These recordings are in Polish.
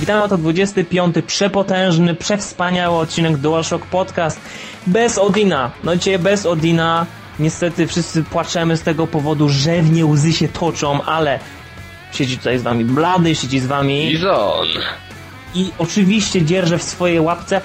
Witamy, oto 25. przepotężny, przewspaniały odcinek DualShock Podcast bez Odina. No dzisiaj bez Odina. Niestety wszyscy płaczemy z tego powodu, rzewnie łzy się toczą, ale siedzi tutaj z wami Blady, siedzi z wami Bizon. i oczywiście dzierżę w swojej łapce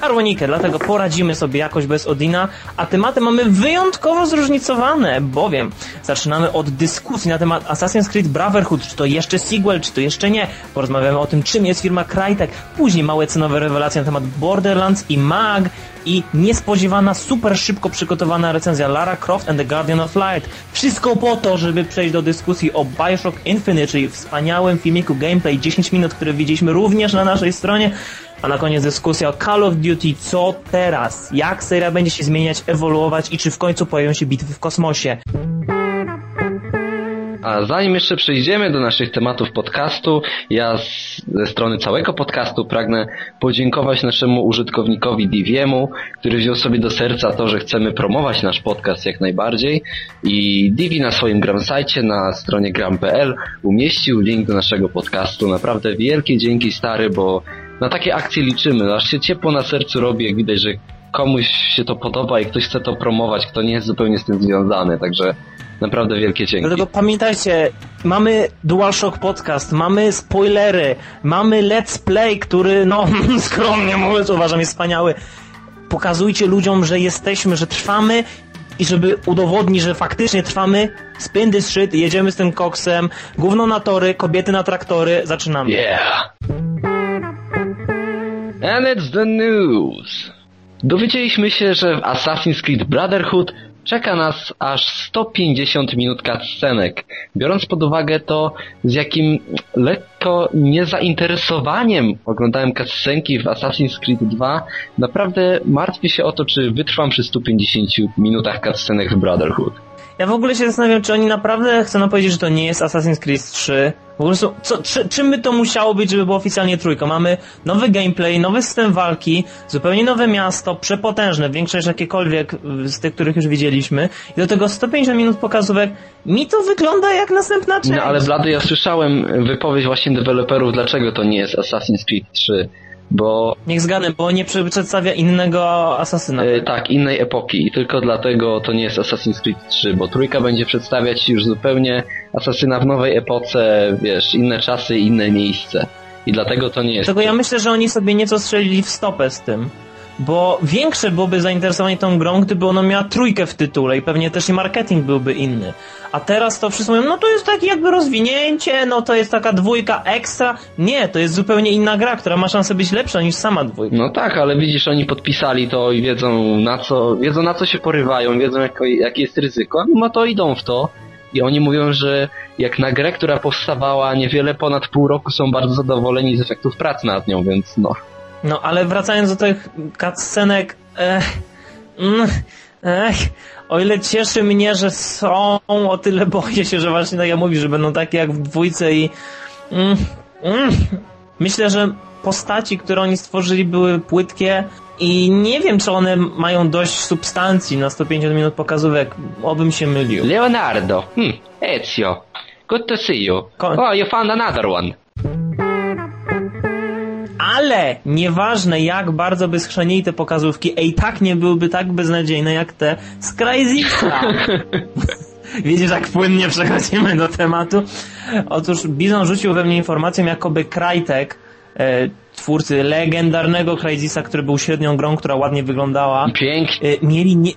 harmonikę, dlatego poradzimy sobie jakoś bez Odina, a tematy mamy wyjątkowo zróżnicowane, bowiem zaczynamy od dyskusji na temat Assassin's Creed Brotherhood, czy to jeszcze sequel, czy to jeszcze nie. Porozmawiamy o tym, czym jest firma Crytek, później małe cenowe rewelacje na temat Borderlands i MAG i niespodziewana, super szybko przygotowana recenzja Lara Croft and the Guardian of Light. Wszystko po to, żeby przejść do dyskusji o Bioshock Infinite, czyli wspaniałym filmiku gameplay 10 minut, który widzieliśmy również na naszej stronie. A na koniec dyskusja o Call of Duty, co teraz? Jak seria będzie się zmieniać, ewoluować i czy w końcu pojawią się bitwy w kosmosie? A zanim jeszcze przejdziemy do naszych tematów podcastu, ja z, ze strony całego podcastu pragnę podziękować naszemu użytkownikowi Diviemu, który wziął sobie do serca to, że chcemy promować nasz podcast jak najbardziej i Divi na swoim gramsajcie na stronie gram.pl umieścił link do naszego podcastu. Naprawdę wielkie dzięki stary, bo na takie akcje liczymy. Aż się ciepło na sercu robi, jak widać, że komuś się to podoba i ktoś chce to promować, kto nie jest zupełnie z tym związany, także naprawdę wielkie dzięki. Dlatego pamiętajcie, mamy DualShock Podcast, mamy spoilery, mamy Let's Play, który, no, skromnie mówiąc, uważam jest wspaniały. Pokazujcie ludziom, że jesteśmy, że trwamy i żeby udowodnić, że faktycznie trwamy, spin this shit, jedziemy z tym koksem, gówno na tory, kobiety na traktory, zaczynamy. Yeah! And it's the news! Dowiedzieliśmy się, że w Assassin's Creed Brotherhood czeka nas aż 150 minut cutscenek. Biorąc pod uwagę to, z jakim lekko niezainteresowaniem oglądałem cutscenki w Assassin's Creed 2, naprawdę martwię się o to, czy wytrwam przy 150 minutach cutscenek w Brotherhood. Ja w ogóle się zastanawiam, czy oni naprawdę chcą powiedzieć, że to nie jest Assassin's Creed 3. W ogóle są, co, czy, czym by to musiało być, żeby było oficjalnie trójką? Mamy nowy gameplay, nowy system walki, zupełnie nowe miasto, przepotężne, większe niż jakiekolwiek z tych, których już widzieliśmy. I do tego 150 minut pokazówek. Mi to wygląda jak następna część. No ale Blady, ja słyszałem wypowiedź właśnie deweloperów, dlaczego to nie jest Assassin's Creed 3. Bo Niech zgadnę, bo nie przedstawia innego asasyna. e, tak, innej epoki i tylko dlatego to nie jest Assassin's Creed 3, bo trójka będzie przedstawiać już zupełnie asasyna w nowej epoce, wiesz, inne czasy, inne miejsce. I dlatego to nie jest. Dlatego ja myślę, że oni sobie nieco strzelili w stopę z tym. Bo większe byłoby zainteresowanie tą grą, gdyby ona miała trójkę w tytule i pewnie też i marketing byłby inny. A teraz to wszyscy mówią, no to jest takie jakby rozwinięcie, no to jest taka dwójka ekstra. Nie, to jest zupełnie inna gra, która ma szansę być lepsza niż sama dwójka. No tak, ale widzisz, oni podpisali to i wiedzą na co, wiedzą na co się porywają, wiedzą jak, jakie jest ryzyko, a mimo to idą w to. I oni mówią, że jak na grę, która powstawała niewiele ponad pół roku, są bardzo zadowoleni z efektów pracy nad nią, więc no. No ale wracając do tych cutscenek, ech, mm, ech, o ile cieszy mnie, że są, o tyle boję się, że właśnie tak jak mówisz, że będą takie jak w dwójce i mm, mm, myślę, że postaci, które oni stworzyli były płytkie i nie wiem, czy one mają dość substancji na 150 minut pokazówek, obym się mylił. Leonardo, hmm, Ezio, good to see you. Ko- Oh, you found another one. Ale nieważne jak bardzo by schrzanili te pokazówki, i tak nie byłyby tak beznadziejne jak te z Cryzisa. Widzisz, jak płynnie przechodzimy do tematu? Otóż Bizon rzucił we mnie informację, jakoby Crytek, e, twórcy legendarnego Cryzisa, który był średnią grą, która ładnie wyglądała, Pięknie. e, mieli nie...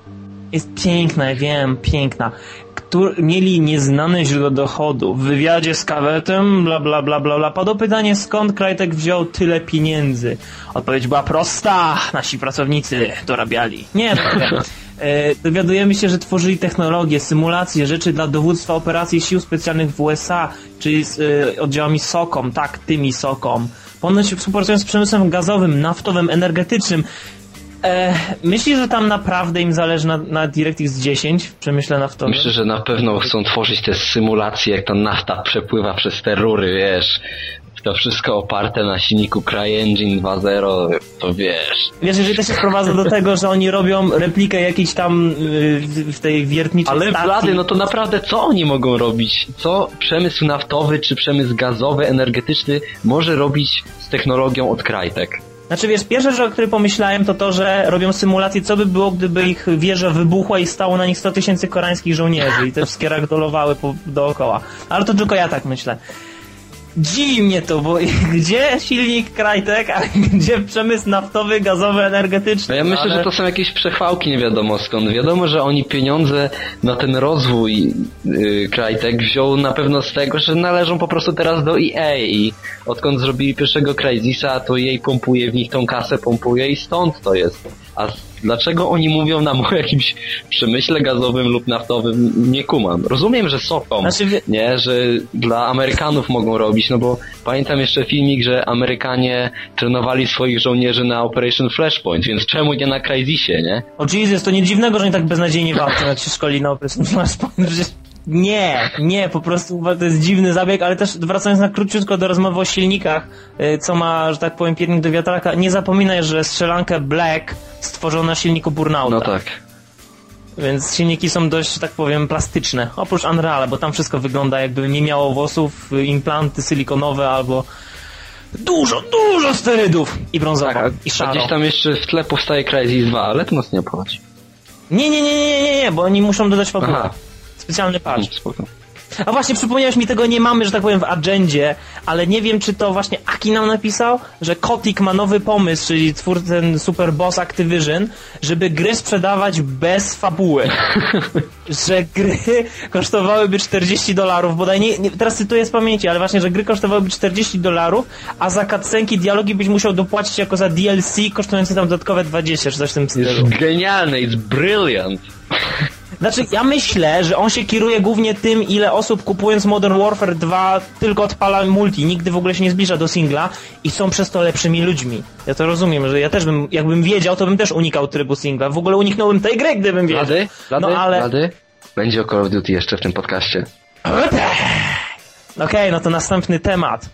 Jest piękna, ja wiem, piękna. Któr... Mieli nieznane źródło dochodu. W wywiadzie z kawetem, bla bla bla bla bla. Padło pytanie, skąd Krajtek wziął tyle pieniędzy. Odpowiedź była prosta. Nasi pracownicy dorabiali. Nie, no. E, dowiadujemy się, że tworzyli technologie, symulacje, rzeczy dla dowództwa operacji sił specjalnych w USA, czyli z e, oddziałami SOCOM, tak, tymi SOCOM. Ponoć współpracują z przemysłem gazowym, naftowym, energetycznym. E, myślisz, że tam naprawdę im zależy na, na DirectX 10 w przemyśle naftowym? Myślę, że na pewno chcą tworzyć te symulacje, jak ta nafta przepływa przez te rury, wiesz, to wszystko oparte na silniku CryEngine 2.0, to wiesz. Wiesz, jeżeli to się sprowadza do tego, że oni robią replikę jakiejś tam y, w tej wiertniczej Ale stacji. blady, no to naprawdę co oni mogą robić? Co przemysł naftowy czy przemysł gazowy, energetyczny może robić z technologią od Crytek? Znaczy wiesz, pierwsza rzecz, o której pomyślałem, to to, że robią symulację, co by było, gdyby ich wieża wybuchła i stało na nich 100 tysięcy koreańskich żołnierzy i te wszystkie ragdolowały po, dookoła. Ale to tylko ja tak myślę. Dziwi mnie to, bo gdzie silnik Krajtek, a gdzie przemysł naftowy, gazowy, energetyczny? No ja myślę, Ale- że to są jakieś przechwałki nie wiadomo skąd. Wiadomo, że oni pieniądze na ten rozwój yy, Crytek wziął na pewno z tego, że należą po prostu teraz do EA i odkąd zrobili pierwszego Crysisa, to jej pompuje w nich tą kasę, pompuje i stąd to jest. A dlaczego oni mówią nam o jakimś przemyśle gazowym lub naftowym? Nie kumam. Rozumiem, że soką, Znaczy, nie, że dla Amerykanów mogą robić, no bo pamiętam jeszcze filmik, że Amerykanie trenowali swoich żołnierzy na Operation Flashpoint, więc czemu nie na Crysisie, nie? O Jesus, to nie dziwnego, że oni tak beznadziejnie walczą, jak się szkoli na Operation Flashpoint. Nie, nie, po prostu to jest dziwny zabieg, ale też wracając na króciutko do rozmowy o silnikach, y, co ma, że tak powiem, piernik do wiatraka, nie zapominaj, że strzelankę Black stworzono na silniku Burnouta. No tak. Więc silniki są dość, że tak powiem, plastyczne. Oprócz Unreal, bo tam wszystko wygląda jakby nie miało włosów, y, implanty silikonowe albo dużo, dużo sterydów i brązowo, Tak, i a szaro. gdzieś tam jeszcze w tle powstaje Crysis 2, ale to nas nie obchodzi. Nie, nie, nie, nie, nie, nie, bo oni muszą dodać fabułę. Specjalny patch. Mm, Spoko. A właśnie przypomniałeś mi, tego nie mamy, że tak powiem, w agendzie, ale nie wiem, czy to właśnie Aki nam napisał, że Kotick ma nowy pomysł, czyli twór ten super boss Activision, żeby gry sprzedawać bez fabuły. że gry kosztowałyby 40 dolarów, bodaj nie, nie, teraz cytuję z pamięci, ale właśnie, że gry kosztowałyby 40 dolarów, a za cutscenki dialogi byś musiał dopłacić jako za DLC kosztujące tam dodatkowe 20, czy coś w tym stylu. Jest genialne, it's brilliant. Znaczy, ja myślę, że on się kieruje głównie tym, ile osób kupując Modern Warfare 2 tylko odpala multi, nigdy w ogóle się nie zbliża do singla i są przez to lepszymi ludźmi. Ja to rozumiem, że ja też bym, jakbym wiedział, to bym też unikał trybu singla. W ogóle uniknąłem tej gry, gdybym wiedział. Lady? Lady? No ale... Lady? Będzie o Call of Duty jeszcze w tym podcaście. Okej, no to następny temat.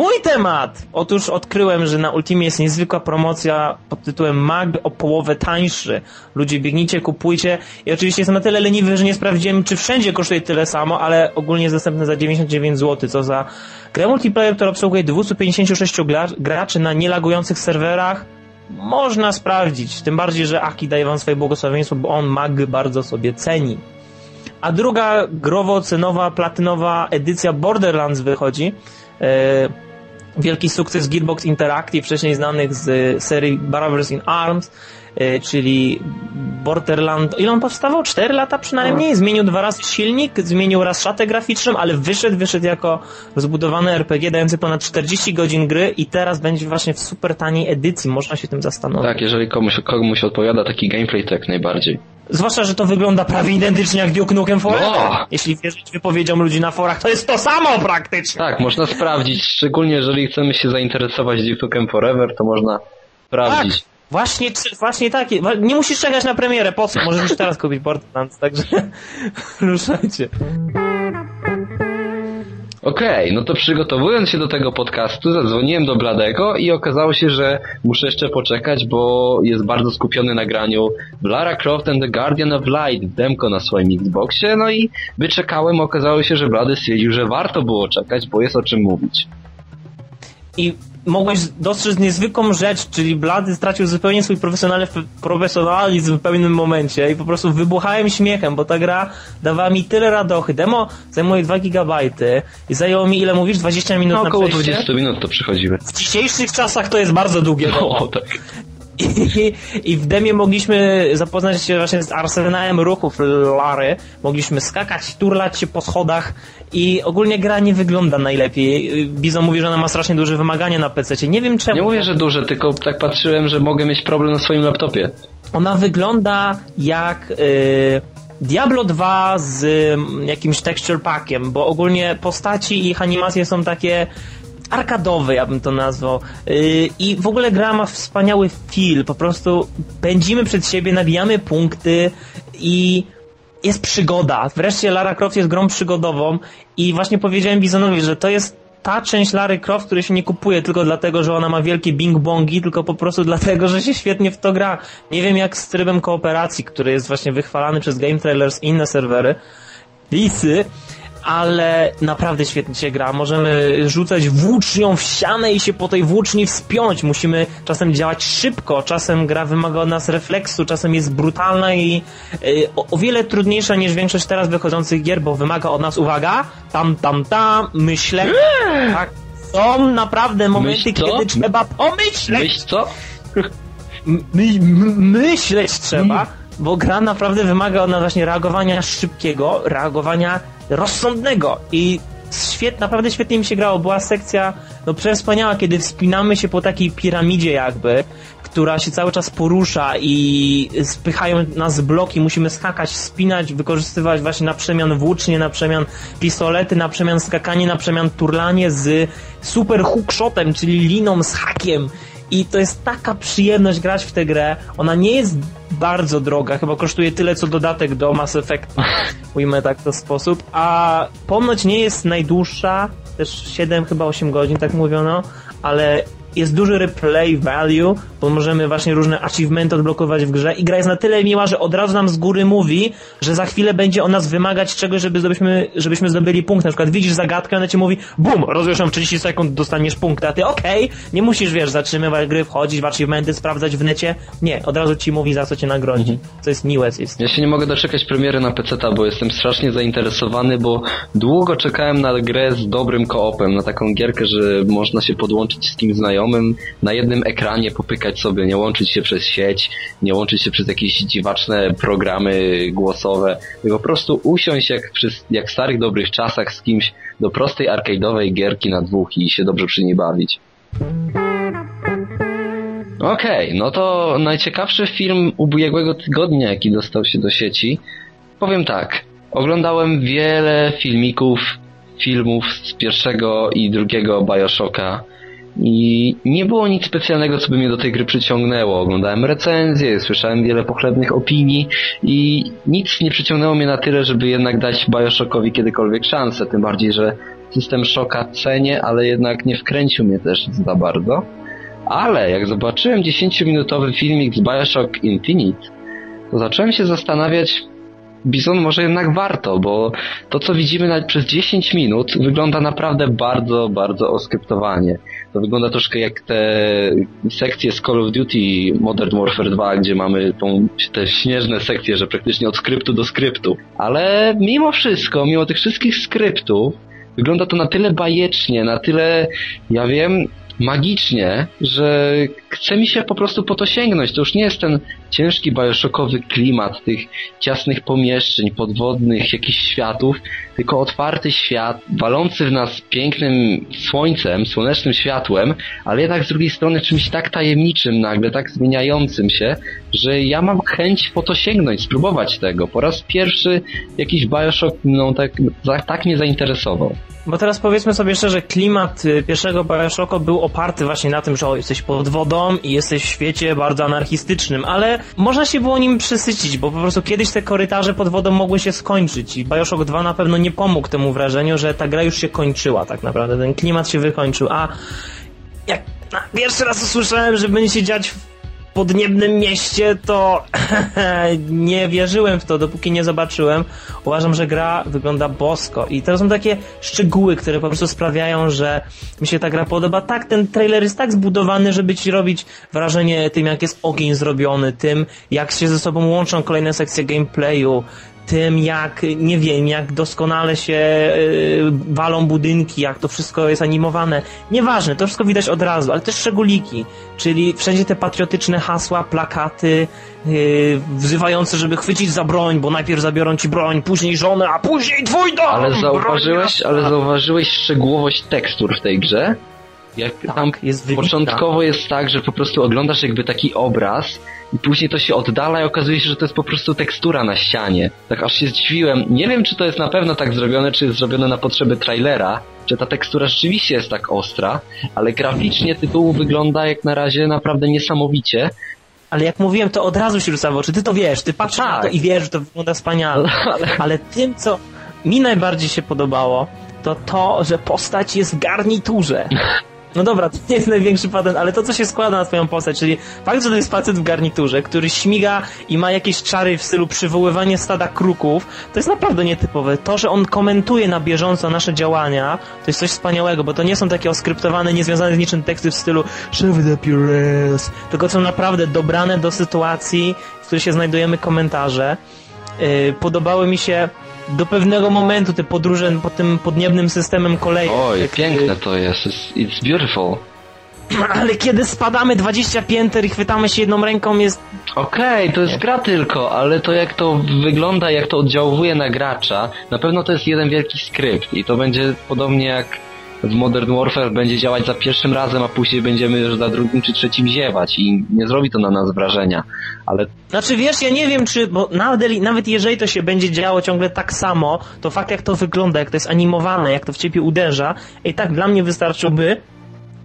Mój temat! Otóż odkryłem, że na Ultimie jest niezwykła promocja pod tytułem Mag o połowę tańszy. Ludzie biegnijcie, kupujcie. I oczywiście jestem na tyle leniwy, że nie sprawdziłem, czy wszędzie kosztuje tyle samo, ale ogólnie jest dostępne za 99 zł, co za grę multiplayer, która obsługuje 256 gra- graczy na nielagujących serwerach. Można sprawdzić, tym bardziej, że Aki daje wam swoje błogosławieństwo, bo on Mag bardzo sobie ceni. A druga growo-cenowa, platynowa edycja Borderlands wychodzi. E, wielki sukces Gearbox Interactive, wcześniej znanych z serii Brothers in Arms, e, czyli Borderland. Ile on powstawał? 4 lata przynajmniej. Zmienił dwa razy silnik, zmienił raz szatę graficzną, ale wyszedł, wyszedł jako rozbudowany RPG dający ponad 40 godzin gry i teraz będzie właśnie w super taniej edycji. Można się tym zastanowić. Tak, jeżeli komuś, komuś odpowiada taki gameplay, to jak najbardziej. Zwłaszcza, że to wygląda prawie identycznie jak Duke Nukem Forever. No. Jeśli wierzyć wypowiedziom ludzi na forach, to jest to samo praktycznie. Tak, można sprawdzić, szczególnie jeżeli chcemy się zainteresować Duke Nukem Forever, to można Tak, sprawdzić. właśnie, właśnie takie. Wa- Nie musisz czekać na premierę, po co? Możesz już teraz kupić Borderlands, także ruszajcie. Okej, no to przygotowując się do tego podcastu, zadzwoniłem do Bladego i okazało się, że muszę jeszcze poczekać, bo jest bardzo skupiony na graniu Lara Croft and the Guardian of Light, demko na swoim Xboxie, no i wyczekałem, okazało się, że Blady stwierdził, że warto było czekać, bo jest o czym mówić. I mogłeś dostrzec niezwykłą rzecz, czyli Blady stracił zupełnie swój profesjonalizm, w pewnym momencie i po prostu wybuchałem śmiechem, bo ta gra dawała mi tyle radochy. Demo zajmuje 2 gigabajty i zajęło mi, ile mówisz, 20 minut No na około przejście? 20 minut to przychodziły. W dzisiejszych czasach to jest bardzo długie. demo. O, tak. I, I w demie mogliśmy zapoznać się właśnie z arsenałem ruchów Lary. Mogliśmy skakać, turlać się po schodach i ogólnie gra nie wygląda najlepiej. Bizo mówi, że ona ma strasznie duże wymagania na PC. Nie wiem czemu. Nie mówię, że duże, tylko tak patrzyłem, że mogę mieć problem na swoim laptopie. Ona wygląda jak y, Diablo 2 z y, jakimś texture packiem, bo ogólnie postaci i ich animacje są takie arkadowe, ja bym to nazwał. Y, I w ogóle gra ma wspaniały feel. Po prostu pędzimy przed siebie, nabijamy punkty i jest przygoda. Wreszcie Lara Croft jest grą przygodową i właśnie powiedziałem Bizonowi, że to jest ta część Lary Croft, której się nie kupuje tylko dlatego, że ona ma wielkie bing-bongi, tylko po prostu dlatego, że się świetnie w to gra. Nie wiem jak z trybem kooperacji, który jest właśnie wychwalany przez Game Trailers i inne serwery. Lisy, ale naprawdę świetnie się gra. Możemy rzucać włócznią w ścianę i się po tej włóczni wspiąć. Musimy czasem działać szybko, czasem gra wymaga od nas refleksu, czasem jest brutalna i y, o, o, wiele trudniejsza niż większość teraz wychodzących gier, bo wymaga od nas, uwaga, tam, tam, tam, myślę. Tak, są naprawdę momenty, kiedy trzeba pomyśleć. Myśl co? My, myśleć trzeba, bo gra naprawdę wymaga od nas właśnie reagowania szybkiego, reagowania rozsądnego i świet, naprawdę świetnie mi się grało. Była sekcja no przewspaniała, kiedy wspinamy się po takiej piramidzie jakby, która się cały czas porusza i spychają nas bloki, musimy skakać, spinać, wykorzystywać właśnie na przemian włócznie, na przemian pistolety, na przemian skakanie, na przemian turlanie z super hookshotem, czyli liną z hakiem i to jest taka przyjemność grać w tę grę. Ona nie jest bardzo droga, chyba kosztuje tyle co dodatek do Mass Effect, ujmę tak w ten sposób, a ponoć nie jest najdłuższa, też 7 chyba 8 godzin tak mówiono, ale jest duży replay value, bo możemy właśnie różne achievementy odblokować w grze i gra jest na tyle miła, że od razu nam z góry mówi, że za chwilę będzie o nas wymagać czegoś, żeby żebyśmy, żebyśmy zdobyli punkt. Na przykład widzisz zagadkę, ona ci mówi bum, rozwiążą w 30 sekund, dostaniesz punkt, a ty okej, okay, nie musisz, wiesz, zatrzymywać gry, wchodzić w achievementy, sprawdzać w necie. Nie, od razu ci mówi, za co cię nagrodzi. Co jest miłe. Jest. Ja się nie mogę doczekać premiery na PC, bo jestem strasznie zainteresowany, bo długo czekałem na grę z dobrym koopem, na taką gierkę, że można się podłączyć z kimś znajomym znajomym na jednym ekranie popykać sobie, nie łączyć się przez sieć, nie łączyć się przez jakieś dziwaczne programy głosowe, po prostu usiąść jak, przy, jak w starych dobrych czasach z kimś do prostej arcade'owej gierki na dwóch i się dobrze przy niej bawić. Okej, okay, no to najciekawszy film ubiegłego tygodnia, jaki dostał się do sieci. Powiem tak, oglądałem wiele filmików, filmów z pierwszego i drugiego Bioshocka. I nie było nic specjalnego, co by mnie do tej gry przyciągnęło. Oglądałem recenzje, słyszałem wiele pochlebnych opinii i nic nie przyciągnęło mnie na tyle, żeby jednak dać Bioshockowi kiedykolwiek szansę. Tym bardziej, że system szoka cenię, ale jednak nie wkręcił mnie też za bardzo. Ale jak zobaczyłem 10-minutowy filmik z Bioshock Infinite, to zacząłem się zastanawiać, Bizon może jednak warto, bo to co widzimy przez 10 minut wygląda naprawdę bardzo, bardzo oskryptowanie. To wygląda troszkę jak te sekcje z Call of Duty Modern Warfare 2, gdzie mamy tą, te śnieżne sekcje, że praktycznie od skryptu do skryptu. Ale mimo wszystko, mimo tych wszystkich skryptów, wygląda to na tyle bajecznie, na tyle, ja wiem, magicznie, że chce mi się po prostu po to sięgnąć. To już nie jest ten ciężki bioshockowy klimat tych ciasnych pomieszczeń, podwodnych, jakichś światów, tylko otwarty świat, walący w nas pięknym słońcem, słonecznym światłem, ale jednak z drugiej strony czymś tak tajemniczym nagle, tak zmieniającym się, że ja mam chęć po to sięgnąć, spróbować tego. Po raz pierwszy jakiś Bioshock no, tak, tak mnie zainteresował. Bo teraz powiedzmy sobie szczerze, klimat y, pierwszego Bioshocku był oparty właśnie na tym, że o, jesteś pod wodą i jesteś w świecie bardzo anarchistycznym, ale można się było nim przesycić, bo po prostu kiedyś te korytarze pod wodą mogły się skończyć i Bioshock 2 na pewno nie pomógł temu wrażeniu, że ta gra już się kończyła tak naprawdę, ten klimat się wykończył, a jak pierwszy raz usłyszałem, że będzie się dziać podniebnym mieście, to nie wierzyłem w to, dopóki nie zobaczyłem. Uważam, że gra wygląda bosko i to są takie szczegóły, które po prostu sprawiają, że mi się ta gra podoba. Tak, ten trailer jest tak zbudowany, żeby ci robić wrażenie tym, jak jest ogień zrobiony, tym, jak się ze sobą łączą kolejne sekcje gameplayu, tym, jak, nie wiem, jak doskonale się yy, walą budynki, jak to wszystko jest animowane. Nieważne, to wszystko widać od razu, ale też szczególiki, czyli wszędzie te patriotyczne hasła, plakaty, yy, wzywające, żeby chwycić za broń, bo najpierw zabiorą ci broń, później żonę, a później twój dom! Ale zauważyłeś, ale zauważyłeś szczegółowość tekstur w tej grze? Jak tak, tam jest początkowo jest tak, że po prostu oglądasz jakby taki obraz i później to się oddala i okazuje się, że to jest po prostu tekstura na ścianie. Tak aż się zdziwiłem. Nie wiem, czy to jest na pewno tak zrobione, czy jest zrobione na potrzeby trailera, czy ta tekstura rzeczywiście jest tak ostra, ale graficznie tytuł wygląda jak na razie naprawdę niesamowicie ale jak mówiłem, to od razu się rzuca w oczy. Ty to wiesz, ty patrzysz tak. na to i wiesz, że to wygląda wspaniale. Ale tym, co mi najbardziej się podobało, to to, że postać jest w garniturze. No dobra, to nie jest największy patent, ale to, co się składa na twoją postać, czyli fakt, że to jest facet w garniturze, który śmiga i ma jakieś czary w stylu przywoływania stada kruków, to jest naprawdę nietypowe. To, że on komentuje na bieżąco nasze działania, to jest coś wspaniałego, bo to nie są takie oskryptowane, niezwiązane z niczym teksty w stylu shove up your ass, tylko są naprawdę dobrane do sytuacji, w której się znajdujemy komentarze. Yy, podobały mi się do pewnego momentu te podróże po tym podniebnym systemem kolei. Oj, Jak, piękne to jest. It's, it's beautiful. Ale kiedy spadamy 20 pięter i chwytamy się jedną ręką jest... Okej, to jest gra tylko, ale to jak to wygląda, jak to oddziałuje na gracza, na pewno to jest jeden wielki skrypt i to będzie podobnie jak w Modern Warfare będzie działać za pierwszym razem, a później będziemy już za drugim czy trzecim ziewać i nie zrobi to na nas wrażenia, ale Znaczy wiesz, ja nie wiem czy... Bo nawet, nawet jeżeli to się będzie działo ciągle tak samo, to fakt jak to wygląda, jak to jest animowane, jak to w ciebie uderza, i tak dla mnie wystarczyłby,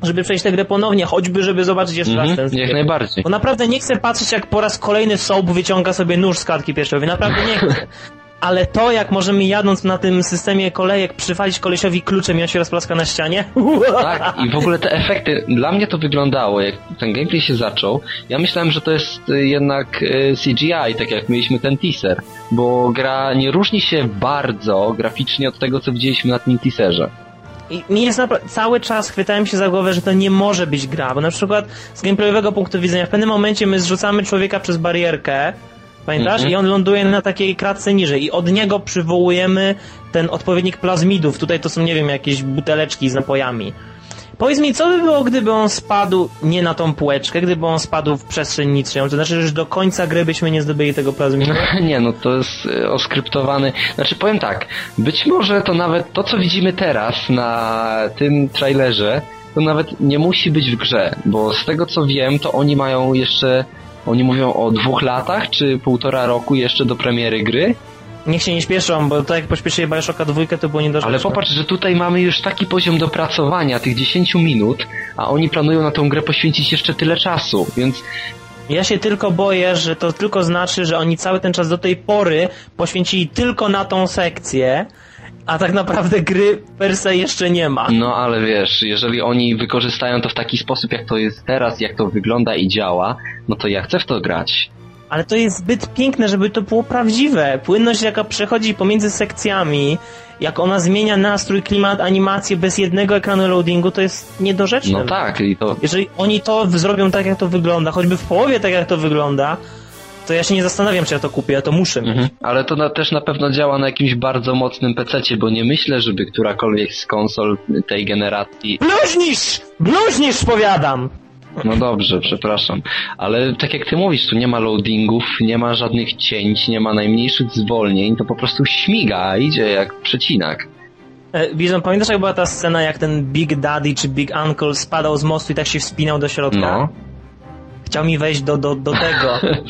żeby przejść tę grę ponownie, choćby żeby zobaczyć jeszcze raz ten mhm, skrypt. jak najbardziej. Bo naprawdę nie chcę patrzeć, jak po raz kolejny Soap wyciąga sobie nóż z kartki piersiowej. Naprawdę nie chcę. Ale to, jak możemy jadąc na tym systemie kolejek przywalić kolesiowi kluczem i on się rozplaska na ścianie. Tak, i w ogóle te efekty, dla mnie to wyglądało, jak ten gameplay się zaczął, ja myślałem, że to jest y, jednak y, CGI, tak jak mieliśmy ten teaser, bo gra nie różni się bardzo graficznie od tego, co widzieliśmy na tym teaserze. I mi jest naprawdę, cały czas chwytałem się za głowę, że to nie może być gra, bo na przykład z gameplayowego punktu widzenia w pewnym momencie my zrzucamy człowieka przez barierkę, pamiętasz? Mhm. I on ląduje na takiej kratce niżej i od niego przywołujemy ten odpowiednik plazmidów. Tutaj to są, nie wiem, jakieś buteleczki z napojami. Powiedz mi, co by było, gdyby on spadł nie na tą półeczkę, gdyby on spadł w przestrzeń niczyją? To znaczy, że już do końca gry byśmy nie zdobyli tego plazmidu? Nie, no to jest y, oskryptowany. Znaczy powiem tak, być może to nawet to, co widzimy teraz na tym trailerze, to nawet nie musi być w grze, bo z tego co wiem, to oni mają jeszcze, oni mówią o dwóch latach, czy półtora roku jeszcze do premiery gry, Niech się nie śpieszą, bo tak jak pośpieszyli Bioshocka dwójkę, to było nie do ale popatrz, że tutaj mamy już taki poziom dopracowania tych 10 minut, a oni planują na tą grę poświęcić jeszcze tyle czasu, więc Ja się tylko boję, że to tylko znaczy, że oni cały ten czas do tej pory poświęcili tylko na tą sekcję, a tak naprawdę gry per se jeszcze nie ma. No ale wiesz, jeżeli oni wykorzystają to w taki sposób, jak to jest teraz, jak to wygląda i działa, no to ja chcę w to grać. Ale to jest zbyt piękne, żeby to było prawdziwe. Płynność, jaka przechodzi pomiędzy sekcjami, jak ona zmienia nastrój, klimat, animację bez jednego ekranu loadingu, to jest niedorzeczne. No tak, i to Jeżeli oni to zrobią tak, jak to wygląda, choćby w połowie tak, jak to wygląda, to ja się nie zastanawiam, czy ja to kupię, ja to muszę mieć. Mhm. Ale to na, też na pewno działa na jakimś bardzo mocnym PC, bo nie myślę, żeby którakolwiek z konsol tej generacji. Bluźnisz! Bluźnisz, powiadam! No dobrze, przepraszam. Ale tak jak ty mówisz, tu nie ma loadingów, nie ma żadnych cięć, nie ma najmniejszych zwolnień, to po prostu śmiga, idzie jak przecinak. E, Bizon, pamiętasz jak była ta scena, jak ten Big Daddy czy Big Uncle spadał z mostu i tak się wspinał do środka? No. Chciał mi wejść do, do, do tego.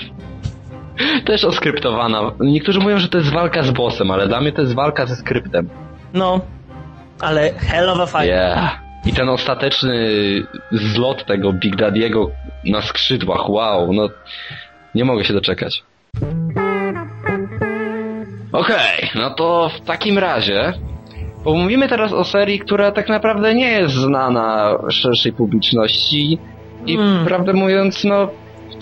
Też oskryptowana. Niektórzy mówią, że to jest walka z bossem, ale dla mnie to jest walka ze skryptem. No, ale hell of a fight. Yeah. I ten ostateczny zlot tego Big Daddy'ego na skrzydłach, wow, no nie mogę się doczekać. Okej, no to w takim razie pomówimy teraz o serii, która tak naprawdę nie jest znana szerszej publiczności i Mm. prawdę mówiąc, no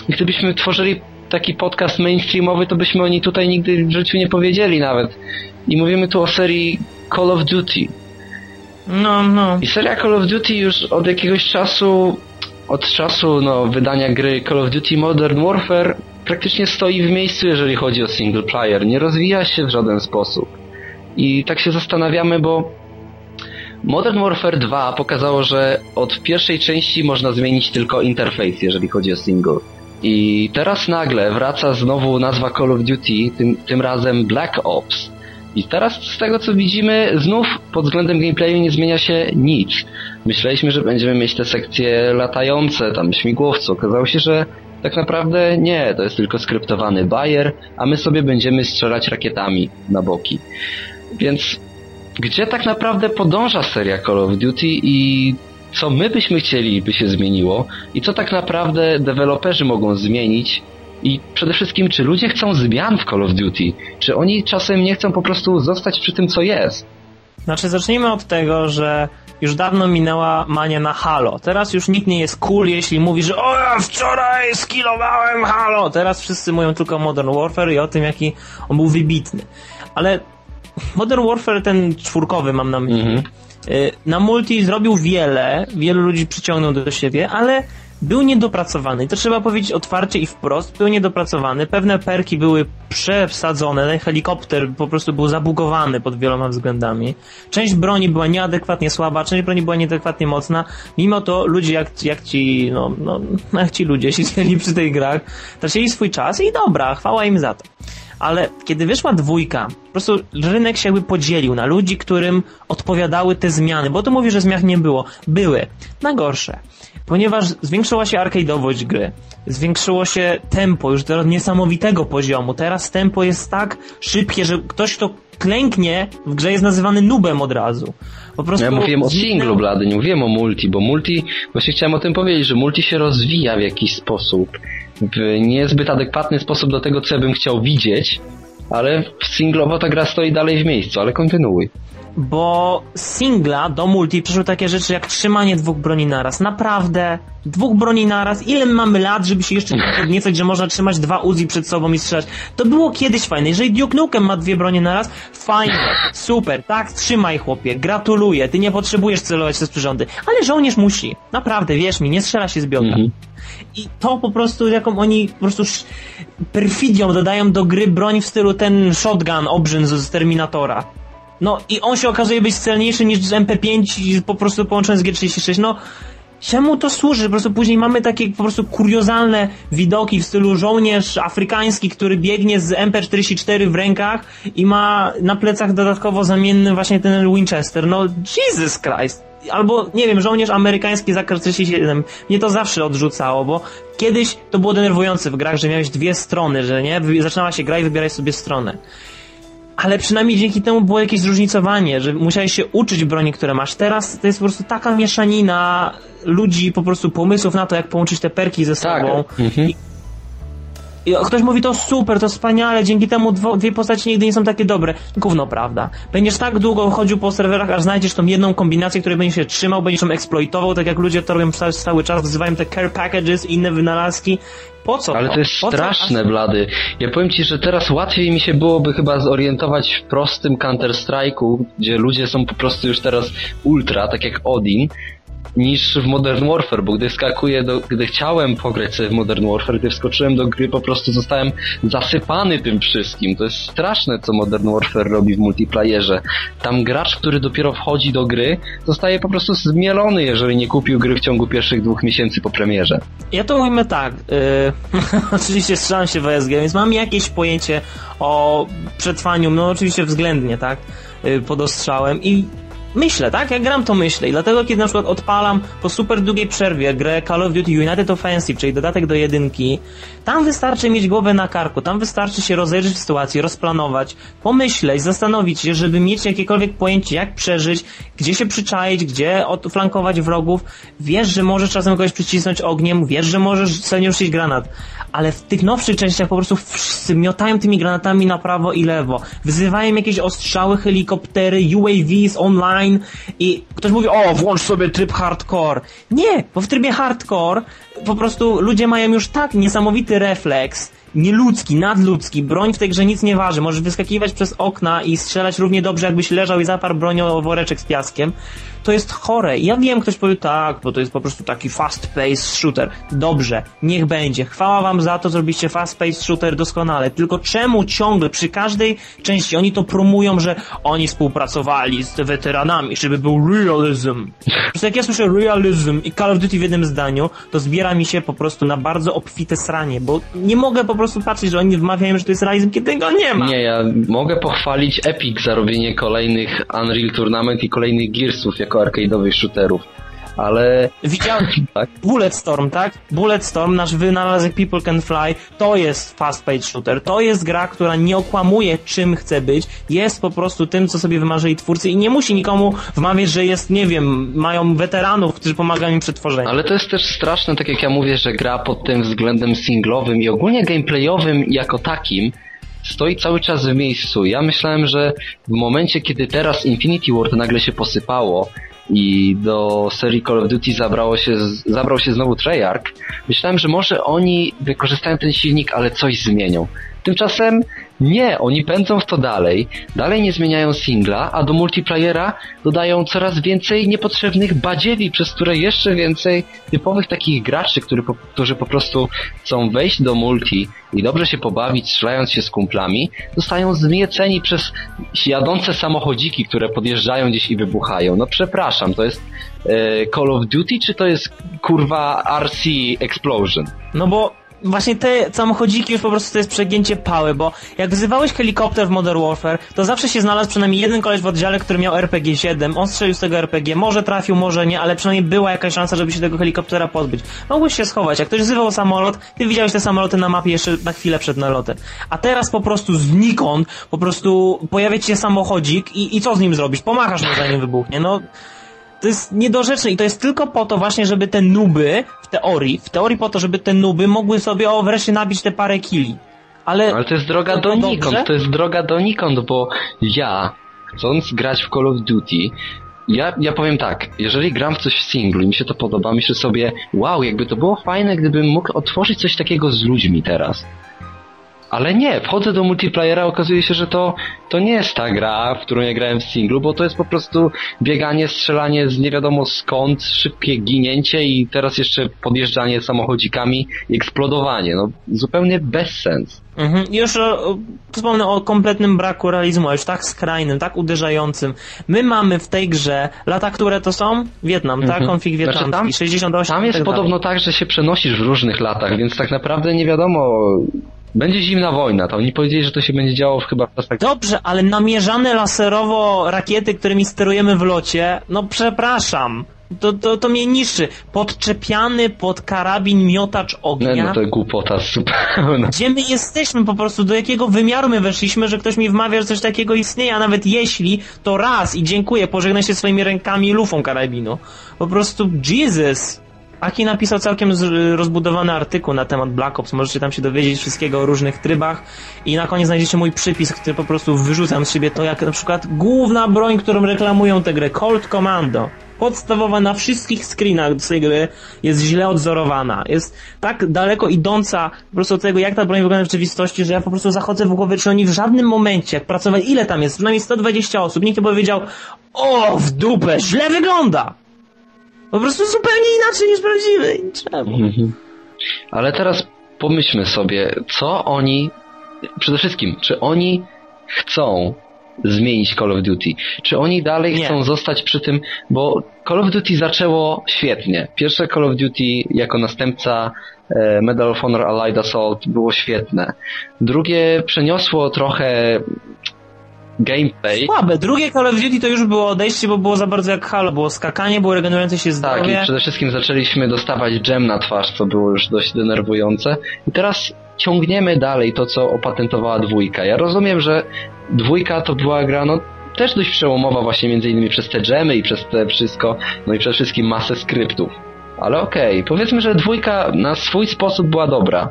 gdybyśmy tworzyli taki podcast mainstreamowy, to byśmy o niej tutaj nigdy w życiu nie powiedzieli nawet. I mówimy tu o serii Call of Duty. No, no. I seria Call of Duty już od jakiegoś czasu, od czasu no, wydania gry Call of Duty Modern Warfare praktycznie stoi w miejscu, jeżeli chodzi o single player. Nie rozwija się w żaden sposób. I tak się zastanawiamy, bo Modern Warfare 2 pokazało, że od pierwszej części można zmienić tylko interfejs, jeżeli chodzi o single. I teraz nagle wraca znowu nazwa Call of Duty, tym, tym razem Black Ops. I teraz z tego co widzimy, znów pod względem gameplayu nie zmienia się nic. Myśleliśmy, że będziemy mieć te sekcje latające, tam śmigłowce. Okazało się, że tak naprawdę nie, to jest tylko skryptowany bajer, a my sobie będziemy strzelać rakietami na boki. Więc gdzie tak naprawdę podąża seria Call of Duty i co my byśmy chcieli, by się zmieniło i co tak naprawdę deweloperzy mogą zmienić i przede wszystkim, czy ludzie chcą zmian w Call of Duty? Czy oni czasem nie chcą po prostu zostać przy tym, co jest? Znaczy, zacznijmy od tego, że już dawno minęła mania na Halo. Teraz już nikt nie jest cool, jeśli mówi, że o ja wczoraj skillowałem Halo. Teraz wszyscy mówią tylko o Modern Warfare i o tym, jaki on był wybitny. Ale Modern Warfare ten czwórkowy mam na myśli. Mhm. Y, na multi zrobił wiele, wielu ludzi przyciągnął do siebie, ale był niedopracowany. I to trzeba powiedzieć otwarcie i wprost. Był niedopracowany. Pewne perki były przesadzone. Helikopter po prostu był zabugowany pod wieloma względami. Część broni była nieadekwatnie słaba, część broni była nieadekwatnie mocna. Mimo to ludzie jak, jak ci, no, no, jak ci ludzie siedzieli przy tej grach, tracili swój czas i dobra, chwała im za to ale kiedy wyszła dwójka, po prostu rynek się jakby podzielił na ludzi, którym odpowiadały te zmiany, bo to mówi, że zmian nie było. Były. Na gorsze ponieważ zwiększyła się arcade'owość gry, zwiększyło się tempo już do niesamowitego poziomu. Teraz tempo jest tak szybkie, że ktoś, kto klęknie w grze jest nazywany nubem od razu. Po prostu ja mówiłem o singlu, blady, nie mówiłem o multi, bo multi, właśnie chciałem o tym powiedzieć, że multi się rozwija w jakiś sposób, w niezbyt adekwatny sposób do tego, co ja bym chciał widzieć, ale singlowo ta gra stoi dalej w miejscu, ale kontynuuj bo singla do multi przyszły takie rzeczy jak trzymanie dwóch broni naraz. Naprawdę, dwóch broni naraz. Ile my mamy lat, żeby się jeszcze podniecać, że można trzymać dwa Uzi przed sobą i strzelać? To było kiedyś fajne. Jeżeli Duke Nukem ma dwie bronie naraz, fajnie, super, tak, trzymaj chłopie, gratuluję, ty nie potrzebujesz celować przez przyrządy. Ale żołnierz musi. Naprawdę, wierz mi, nie strzela się z biodra. Mhm. I to po prostu, jaką oni po prostu perfidią dodają do gry broń w stylu ten shotgun obrzyn z Terminatora. No i on się okazuje być celniejszy niż MP5 i po prostu połączony z G36. No, czemu to służy? Po prostu później mamy takie po prostu kuriozalne widoki w stylu żołnierz afrykański, który biegnie z MP44 w rękach i ma na plecach dodatkowo zamienny właśnie ten Winchester. No, Jesus Christ. Albo, nie wiem, żołnierz amerykański za 47. Mnie to zawsze odrzucało, bo kiedyś to było denerwujące w grach, że miałeś dwie strony, że nie? Zaczynała się gra i wybieraj sobie stronę ale przynajmniej dzięki temu było jakieś zróżnicowanie, że musiałeś się uczyć broni, które masz. Teraz to jest po prostu taka mieszanina ludzi, po prostu pomysłów na to, jak połączyć te perki ze tak. sobą. Mhm. I, ktoś mówi, to super, to wspaniale, dzięki temu dwo, dwie postaci nigdy nie są takie dobre. Gówno, prawda? Będziesz tak długo chodził po serwerach, aż znajdziesz tą jedną kombinację, której będziesz się trzymał, będziesz ją eksploitował, tak jak ludzie to robią cały czas, wzywają te care packages i inne wynalazki po co Ale to, to jest po straszne, co? blady. Ja powiem ci, że teraz łatwiej mi się byłoby chyba zorientować w prostym Counter-Strike'u, gdzie ludzie są po prostu już teraz ultra, tak jak Odin, niż w Modern Warfare, bo gdy skakuję do, gdy chciałem pograć sobie w Modern Warfare, gdy wskoczyłem do gry, po prostu zostałem zasypany tym wszystkim. To jest straszne, co Modern Warfare robi w multiplayerze. Tam gracz, który dopiero wchodzi do gry, zostaje po prostu zmielony, jeżeli nie kupił gry w ciągu pierwszych dwóch miesięcy po premierze. Ja to mówimy tak, yy, oczywiście strzelam się w ESG, więc mam jakieś pojęcie o przetrwaniu, no oczywiście względnie, tak, yy, pod ostrzałem i myślę, tak? Jak gram, to myślę. I dlatego, kiedy na przykład odpalam po super długiej przerwie grę Call of Duty United Offensive, czyli dodatek do jedynki, tam wystarczy mieć głowę na karku, tam wystarczy się rozejrzeć w sytuacji, rozplanować, pomyśleć, zastanowić się, żeby mieć jakiekolwiek pojęcie, jak przeżyć, gdzie się przyczaić, gdzie odflankować wrogów. Wiesz, że możesz czasem kogoś przycisnąć ogniem, wiesz, że możesz celnie rzucić granat, ale w tych nowszych częściach po prostu wszyscy miotają tymi granatami na prawo i lewo, wyzywają jakieś ostrzały, helikoptery, UAVs online i ktoś mówi, o, włącz sobie tryb hardcore. Nie, bo w trybie hardcore po prostu ludzie mają już tak niesamowity refleks, nieludzki, nadludzki, broń w tej grze nic nie waży, możesz wyskakiwać przez okna i strzelać równie dobrze, jakbyś leżał i zaparł bronią woreczek z piaskiem to jest chore. Ja wiem, ktoś powie tak, bo to jest po prostu taki fast-paced shooter. Dobrze, niech będzie. Chwała wam za to, zrobiliście fast-paced shooter doskonale. Tylko czemu ciągle przy każdej części oni to promują, że oni współpracowali z weteranami, żeby był realism. Po prostu jak ja słyszę realism i Call of Duty w jednym zdaniu, to zbiera mi się po prostu na bardzo obfite sranie, bo nie mogę po prostu patrzeć, że oni wmawiają, że to jest realizm, kiedy go nie ma. Nie, ja mogę pochwalić Epic za robienie kolejnych Unreal Tournament i kolejnych Gearsów jako arcade'owych shooterów. Ale... Widziałem tak? Bulletstorm, tak? Bulletstorm, nasz wynalazek People Can Fly, to jest fast page shooter. To jest gra, która nie okłamuje czym chce być, jest po prostu tym, co sobie wymarzyli twórcy i nie musi nikomu wmawiać, że jest, nie wiem, mają weteranów, którzy pomagają im przy tworzeniu. Ale to jest też straszne, tak jak ja mówię, że gra pod tym względem singlowym i ogólnie gameplayowym jako takim stoi cały czas w miejscu. Ja myślałem, że w momencie, kiedy teraz Infinity Ward nagle się posypało i do serii Call of Duty zabrało się, zabrał się znowu Treyarch, myślałem, że może oni wykorzystają ten silnik, ale coś zmienią. Tymczasem nie, oni pędzą w to dalej, dalej nie zmieniają singla, a do multiplayera dodają coraz więcej niepotrzebnych badziewi, przez które jeszcze więcej typowych takich graczy, którzy po prostu chcą wejść do multi i dobrze się pobawić, strzelając się z kumplami, zostają zmieceni przez jadące samochodziki, które podjeżdżają gdzieś i wybuchają. No przepraszam, to jest e, Call of Duty, czy to jest kurwa RC Explosion? No bo właśnie te samochodziki już po prostu to jest przegięcie pały, bo jak wzywałeś helikopter w Modern Warfare, to zawsze się znalazł przynajmniej jeden koleś w oddziale, który miał RPG-7, on strzelił z tego RPG, może trafił, może nie, ale przynajmniej była jakaś szansa, żeby się tego helikoptera pozbyć. Mogłeś się schować, jak ktoś wzywał samolot, ty widziałeś te samoloty na mapie jeszcze na chwilę przed nalotem. A teraz po prostu znikąd, po prostu pojawia ci się samochodzik i, i co z nim zrobisz? Pomachasz mu zanim wybuchnie, no to jest niedorzeczne i to jest tylko po to właśnie, żeby te nuby, w teorii, w teorii po to, żeby te nuby mogły sobie o wreszcie nabić te parę kili. Ale, Ale to jest droga do nikąd, to jest droga donikąd, bo ja, chcąc grać w Call of Duty, ja, ja powiem tak, jeżeli gram w coś w singlu i mi się to podoba, myślę sobie, wow, jakby to było fajne, gdybym mógł otworzyć coś takiego z ludźmi teraz. Ale nie, wchodzę do multiplayera, okazuje się, że to, to nie jest ta gra, w którą ja grałem w singlu, bo to jest po prostu bieganie, strzelanie z nie wiadomo skąd, szybkie ginięcie i teraz jeszcze podjeżdżanie samochodzikami i eksplodowanie. No, zupełnie bez sens. Mhm. Już o, wspomnę o kompletnym braku realizmu, już tak skrajnym, tak uderzającym. My mamy w tej grze lata, które to są? Wietnam, tak? mhm. tak? Konflikt wietnamski, znaczy tam, 68 Tam jest tak podobno tak, że się przenosisz w różnych latach, więc tak naprawdę nie wiadomo będzie zimna wojna, to oni powiedzieli, że to się będzie działo chyba w czasach... Dobrze, ale namierzane laserowo rakiety, którymi sterujemy w locie, no przepraszam. To, to, to mnie niszczy. Podczepiany pod karabin miotacz ognia. Nie, no to głupota zupełnie. Gdzie my jesteśmy po prostu? Do jakiego wymiaru my weszliśmy, że ktoś mi wmawia, że coś takiego istnieje, a nawet jeśli, to raz i dziękuję, pożegnaj się swoimi rękami i lufą karabinu. Po prostu, Jesus. Aki napisał całkiem rozbudowany artykuł na temat Black Ops, możecie tam się dowiedzieć wszystkiego o różnych trybach i na koniec znajdziecie mój przypis, który po prostu wyrzucam z siebie to, jak na przykład główna broń, którą reklamują tę grę, Colt Commando podstawowa na wszystkich screenach z tej gry jest źle odzorowana. Jest tak daleko idąca po prostu od tego, jak ta broń wygląda w rzeczywistości, że ja po prostu zachodzę w głowie, czy oni w żadnym momencie, jak pracowali, ile tam jest? Przynajmniej 120 osób. Nikt nie powiedział, o, w dupę, źle wygląda! Po prostu zupełnie inaczej niż prawdziwy. Czemu? Mhm. Ale teraz pomyślmy sobie, co oni, przede wszystkim, czy oni chcą zmienić Call of Duty? Czy oni dalej Nie. chcą zostać przy tym, bo Call of Duty zaczęło świetnie. Pierwsze Call of Duty jako następca e, Medal of Honor Allied Assault było świetne. Drugie przeniosło trochę gameplay. Słabe. Drugie Call of Duty to już było odejście, bo było za bardzo jak Halo. Było skakanie, było regenerujące się zdrowie. Tak, i przede wszystkim zaczęliśmy dostawać gem na twarz, co było już dość denerwujące. I teraz ciągniemy dalej to, co opatentowała dwójka. Ja rozumiem, że dwójka to była gra, no też dość przełomowa właśnie między innymi przez te gemy i przez te wszystko, no i przede wszystkim masę skryptów. Ale okej, okay. powiedzmy, że dwójka na swój sposób była dobra.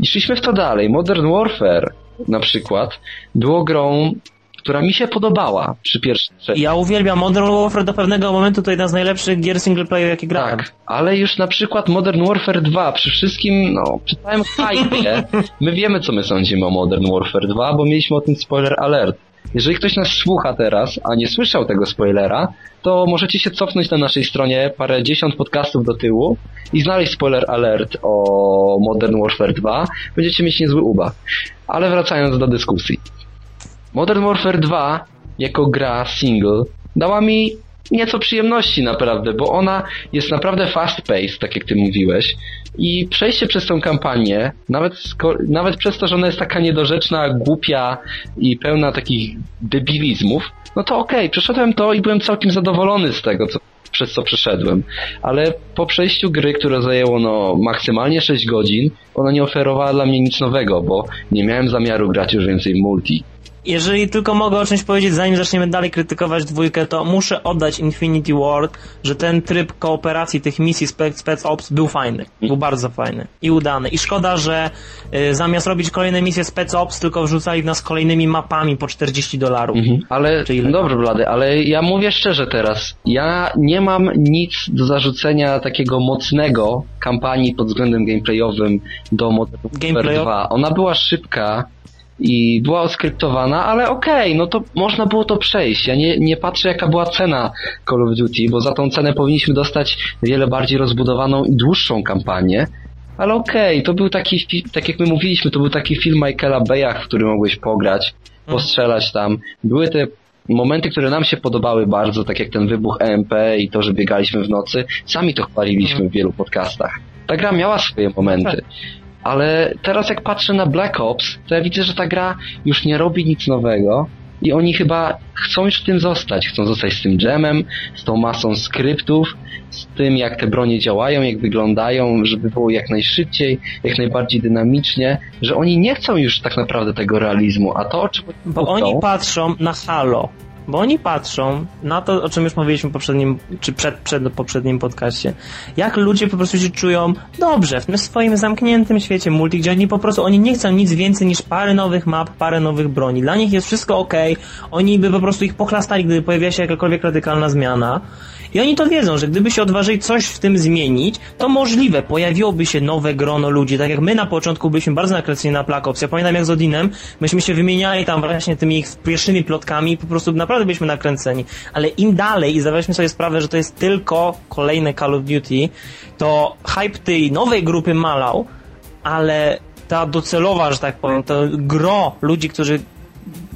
I szliśmy w to dalej. Modern Warfare na przykład było grą która mi się podobała przy pierwszej. Ja uwielbiam Modern Warfare do pewnego momentu to jedna z najlepszych gier single player jakie grałem. Tak, ale już na przykład Modern Warfare 2 przy wszystkim, no, przy całym hype, my wiemy co my sądzimy o Modern Warfare 2, bo mieliśmy o tym spoiler alert. Jeżeli ktoś nas słucha teraz, a nie słyszał tego spoilera, to możecie się cofnąć na naszej stronie parę dziesiąt podcastów do tyłu i znaleźć spoiler alert o Modern Warfare 2. Będziecie mieć niezły uba. Ale wracając do dyskusji. Modern Warfare 2 jako gra single dała mi nieco przyjemności naprawdę, bo ona jest naprawdę fast-paced, tak jak ty mówiłeś. I przejście przez tą kampanię, nawet, nawet przez to, że ona jest taka niedorzeczna, głupia i pełna takich debilizmów, no to okej, okay, przeszedłem to i byłem całkiem zadowolony z tego, co przez co przeszedłem. Ale po przejściu gry, które zajęło no maksymalnie 6 godzin, ona nie oferowała dla mnie nic nowego, bo nie miałem zamiaru grać już więcej multi. Jeżeli tylko mogę o czymś powiedzieć, zanim zaczniemy dalej krytykować dwójkę, to muszę oddać Infinity Ward, że ten tryb kooperacji tych misji Spec, Spec Ops był fajny. Był bardzo fajny i udany. I szkoda, że y, zamiast robić kolejne misje Spec Ops, tylko wrzucali w nas kolejnymi mapami po 40 dolarów. Mhm. Ale, dobrze Blady, ale ja mówię szczerze teraz, ja nie mam nic do zarzucenia takiego mocnego kampanii pod względem gameplayowym do Modern Warfare 2. Ona była szybka, i była oskryptowana, ale okej, okay, no to można było to przejść. Ja nie, nie patrzę jaka była cena Call of Duty, bo za tą cenę powinniśmy dostać wiele bardziej rozbudowaną i dłuższą kampanię. Ale okej, okay, to był taki, tak jak my mówiliśmy, to był taki film Michaela Beya, w który mogłeś pograć, postrzelać tam. Były te momenty, które nam się podobały bardzo, tak jak ten wybuch EMP i to, że biegaliśmy w nocy. Sami to chwaliliśmy w wielu podcastach. Ta gra miała swoje momenty. Ale teraz jak patrzę na Black Ops, to ja widzę, że ta gra już nie robi nic nowego i oni chyba chcą już w tym zostać. Chcą zostać z tym jamem, z tą masą skryptów, z tym jak te bronie działają, jak wyglądają, żeby było jak najszybciej, jak najbardziej dynamicznie, że oni nie chcą już tak naprawdę tego realizmu, a to o czym Bo oni patrzą na Halo. Bo oni patrzą na to, o czym już mówiliśmy w poprzednim, czy przed, przed poprzednim podcaście. Jak ludzie po prostu się czują dobrze w tym swoim zamkniętym świecie multi, gdzie oni po prostu, oni nie chcą nic więcej niż parę nowych map, parę nowych broni. Dla nich jest wszystko ok. Oni by po prostu ich pochlastali, gdyby pojawiła się jakakolwiek radykalna zmiana. I oni to wiedzą, że gdyby się odważyli coś w tym zmienić, to możliwe, pojawiłoby się nowe grono ludzi. Tak jak my na początku byliśmy bardzo nakręceni na Black Ops. Ja pamiętam jak z Odinem, myśmy się wymieniali tam właśnie tymi ich pierwszymi plotkami, po prostu naprawdę byliśmy nakręceni. Ale im dalej i zdawaliśmy sobie sprawę, że to jest tylko kolejne Call of Duty, to hype tej nowej grupy malał, ale ta docelowa, że tak powiem, to gro ludzi, którzy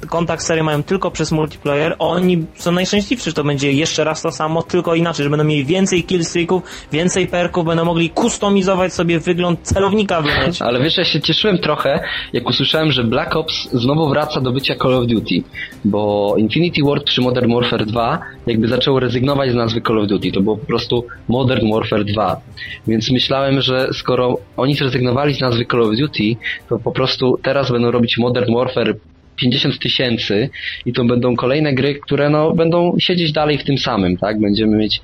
kontakt serii mają tylko przez multiplayer, oni są najszczęśliwsi, że to będzie jeszcze raz to samo, tylko inaczej, że będą mieli więcej killstreaków, więcej perków, będą mogli kustomizować sobie wygląd celownika w Ale wiesz, ja się cieszyłem trochę, jak usłyszałem, że Black Ops znowu wraca do bycia Call of Duty, bo Infinity Ward przy Modern Warfare 2 jakby zaczęło rezygnować z nazwy Call of Duty, to było po prostu Modern Warfare 2. Więc myślałem, że skoro oni zrezygnowali z nazwy Call of Duty, to po prostu teraz będą robić Modern Warfare 50 tysięcy i to będą kolejne gry, które no, będą siedzieć dalej w tym samym, tak? Będziemy mieć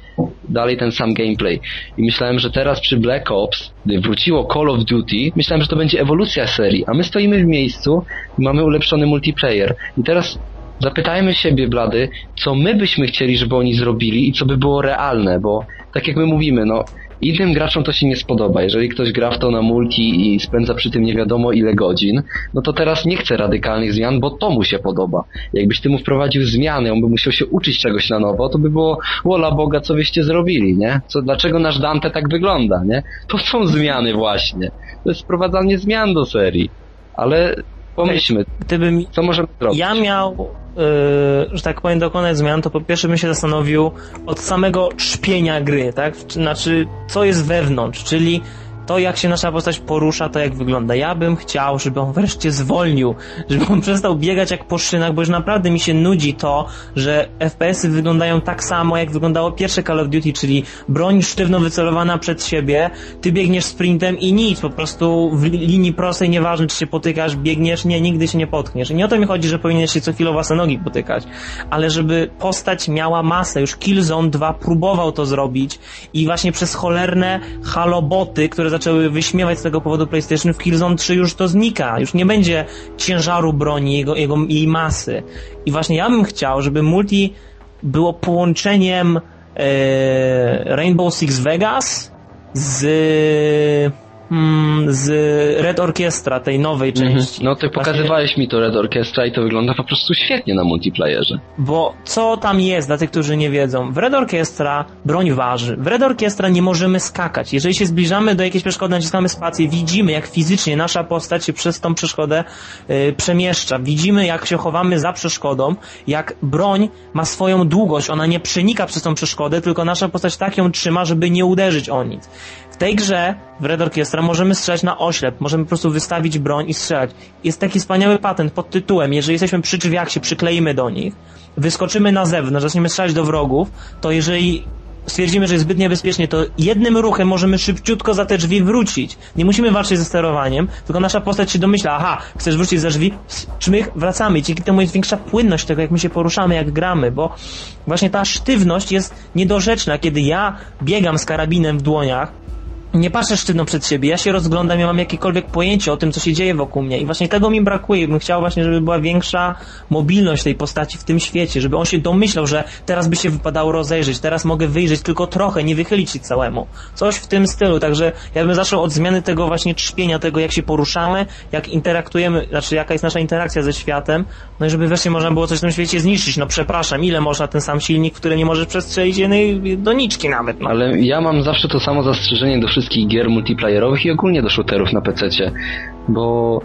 dalej ten sam gameplay. I myślałem, że teraz przy Black Ops, gdy wróciło Call of Duty, myślałem, że to będzie ewolucja serii, a my stoimy w miejscu i mamy ulepszony multiplayer. I teraz zapytajmy siebie, Blady, co my byśmy chcieli, żeby oni zrobili i co by było realne, bo tak jak my mówimy, no Innym graczom to się nie spodoba. Jeżeli ktoś gra w to na multi i spędza przy tym nie wiadomo ile godzin, no to teraz nie chce radykalnych zmian, bo to mu się podoba. Jakbyś ty mu wprowadził zmiany, on by musiał się uczyć czegoś na nowo, to by było, wola Boga, co byście zrobili, nie? Co, dlaczego nasz Dante tak wygląda, nie? To są zmiany właśnie. To jest wprowadzanie zmian do serii. Ale pomyślmy, Gdybym co możemy zrobić? Ja miał Yy, że tak powiem, dokonać zmian, to po pierwsze bym się zastanowił od samego trzpienia gry, tak? Znaczy, co jest wewnątrz, czyli to, jak się nasza postać porusza, to jak wygląda. Ja bym chciał, żeby on wreszcie zwolnił, żeby on przestał biegać jak po szynach, bo już naprawdę mi się nudzi to, że FPS-y wyglądają tak samo, jak wyglądało pierwsze Call of Duty, czyli broń sztywno wycelowana przed siebie, ty biegniesz sprintem i nic, po prostu w linii prostej, nieważne czy się potykasz, biegniesz, nie, nigdy się nie potkniesz. I nie o to mi chodzi, że powinieneś się co chwilę własne nogi potykać, ale żeby postać miała masę. Już Killzone 2 próbował to zrobić i właśnie przez cholerne haloboty, które zaczęły wyśmiewać z tego powodu PlayStation, w Killzone 3 już to znika. Już nie będzie ciężaru broni, jego, jego, jej masy. I właśnie ja bym chciał, żeby multi było połączeniem e, Rainbow Six Vegas z z Red Orchestra, tej nowej mhm. części. No ty pokazywałeś Właśnie... mi to Red Orchestra i to wygląda po prostu świetnie na multiplayerze. Bo co tam jest dla tych, którzy nie wiedzą? W Red Orchestra broń waży. W Red Orchestra nie możemy skakać. Jeżeli się zbliżamy do jakiejś przeszkody, naciskamy spację, widzimy jak fizycznie nasza postać się przez tą przeszkodę yy, przemieszcza. Widzimy jak się chowamy za przeszkodą, jak broń ma swoją długość. Ona nie przenika przez tą przeszkodę, tylko nasza postać tak ją trzyma, żeby nie uderzyć o nic. Tej grze, w Red Orchestra, możemy strzelać na oślep, możemy po prostu wystawić broń i strzelać. Jest taki wspaniały patent pod tytułem, jeżeli jesteśmy przy drzwiach, się przykleimy do nich, wyskoczymy na zewnątrz, zaczniemy strzelać do wrogów, to jeżeli stwierdzimy, że jest zbyt niebezpiecznie, to jednym ruchem możemy szybciutko za te drzwi wrócić. Nie musimy walczyć ze sterowaniem, tylko nasza postać się domyśla, aha, chcesz wrócić za drzwi, czmych, wracamy. Dzięki temu jest większa płynność tego, jak my się poruszamy, jak gramy, bo właśnie ta sztywność jest niedorzeczna. Kiedy ja biegam z karabinem w dłoniach, nie patrzę sztywno przed siebie, ja się rozglądam, ja mam jakiekolwiek pojęcie o tym, co się dzieje wokół mnie i właśnie tego mi brakuje. Bym chciał właśnie, żeby była większa mobilność tej postaci w tym świecie, żeby on się domyślał, że teraz by się wypadało rozejrzeć, teraz mogę wyjrzeć tylko trochę, nie wychylić się całemu. Coś w tym stylu, także ja bym zaczął od zmiany tego właśnie trzpienia, tego jak się poruszamy, jak interaktujemy, znaczy jaka jest nasza interakcja ze światem, no i żeby wreszcie można było coś w tym świecie zniszczyć. No przepraszam, ile można ten sam silnik, który nie możesz przestrzelić jednej doniczki nawet. No. Ale ja mam zawsze to samo zastrzeżenie do wszystkich wszystkich gier multiplayerowych i ogólnie do shooterów na PC, bo